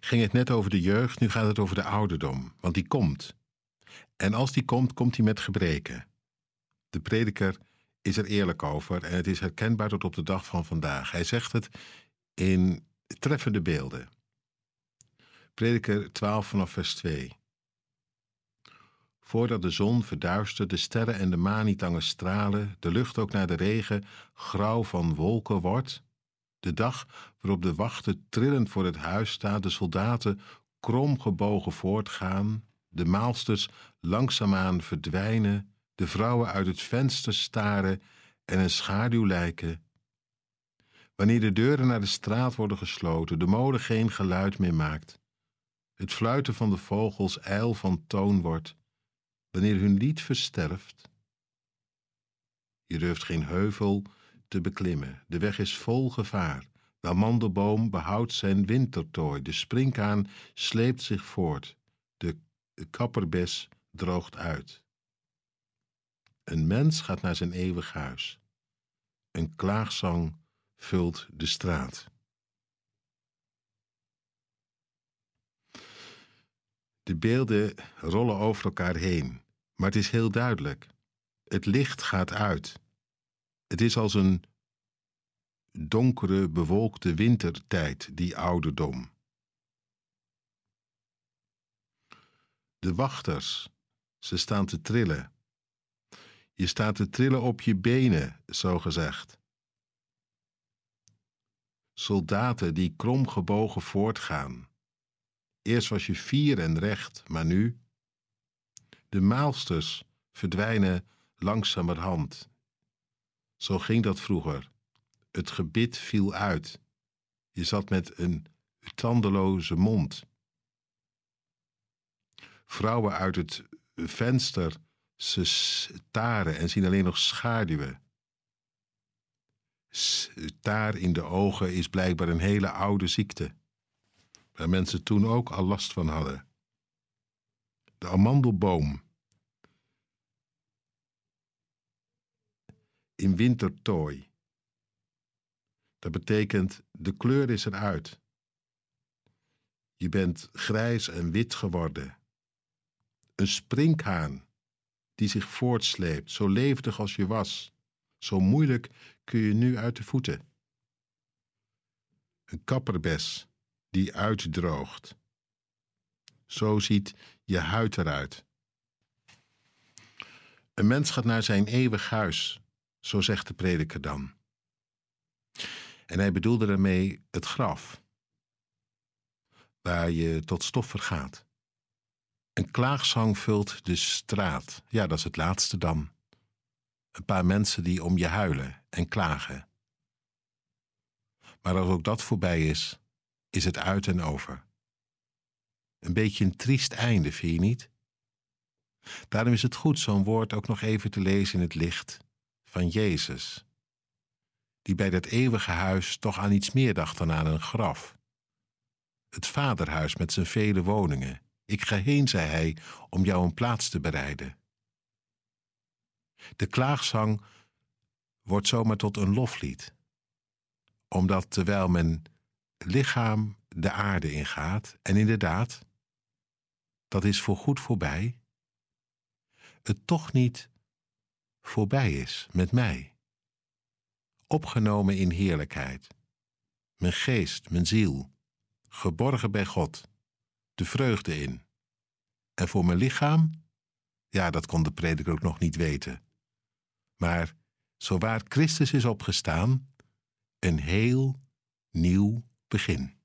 ging het net over de jeugd, nu gaat het over de ouderdom, want die komt. En als die komt, komt hij met gebreken. De prediker is er eerlijk over en het is herkenbaar tot op de dag van vandaag. Hij zegt het in treffende beelden. Prediker 12 vanaf vers 2. Voordat de zon verduistert, de sterren en de maan niet langer stralen, de lucht ook naar de regen grauw van wolken wordt, de dag waarop de wachten trillend voor het huis staan, de soldaten kromgebogen voortgaan, de maalsters langzaamaan verdwijnen, de vrouwen uit het venster staren en een schaduw lijken. Wanneer de deuren naar de straat worden gesloten, de molen geen geluid meer maakt, het fluiten van de vogels ijl van toon wordt, wanneer hun lied versterft. Je durft geen heuvel te beklimmen, de weg is vol gevaar. De amandelboom behoudt zijn wintertooi, de springkaan sleept zich voort, de kapperbes droogt uit. Een mens gaat naar zijn eeuwig huis. Een klaagzang vult de straat. De beelden rollen over elkaar heen, maar het is heel duidelijk. Het licht gaat uit. Het is als een donkere, bewolkte wintertijd, die ouderdom. De wachters, ze staan te trillen. Je staat te trillen op je benen, zo gezegd. Soldaten die kromgebogen voortgaan. Eerst was je fier en recht, maar nu. De maalsters verdwijnen langzamerhand. Zo ging dat vroeger. Het gebit viel uit. Je zat met een tandeloze mond. Vrouwen uit het venster ze staren en zien alleen nog schaduwen. Staar in de ogen is blijkbaar een hele oude ziekte, waar mensen toen ook al last van hadden. De amandelboom. In wintertooi. Dat betekent de kleur is eruit. Je bent grijs en wit geworden. Een sprinkhaan die zich voortsleept, zo levendig als je was. Zo moeilijk kun je nu uit de voeten. Een kapperbes die uitdroogt. Zo ziet je huid eruit. Een mens gaat naar zijn eeuwig huis, zo zegt de prediker dan. En hij bedoelde daarmee het graf, waar je tot stof vergaat. Een klaagzang vult de straat. Ja, dat is het laatste dan. Een paar mensen die om je huilen en klagen. Maar als ook dat voorbij is, is het uit en over. Een beetje een triest einde, vind je niet? Daarom is het goed zo'n woord ook nog even te lezen in het licht van Jezus, die bij dat eeuwige huis toch aan iets meer dacht dan aan een graf. Het vaderhuis met zijn vele woningen ik ga heen, zei hij, om jou een plaats te bereiden. De klaagzang wordt zomaar tot een loflied, omdat terwijl mijn lichaam de aarde ingaat, en inderdaad, dat is voorgoed voorbij, het toch niet voorbij is met mij. Opgenomen in heerlijkheid, mijn geest, mijn ziel, geborgen bij God de vreugde in. En voor mijn lichaam? Ja, dat kon de prediker ook nog niet weten. Maar zowaar Christus is opgestaan, een heel nieuw begin.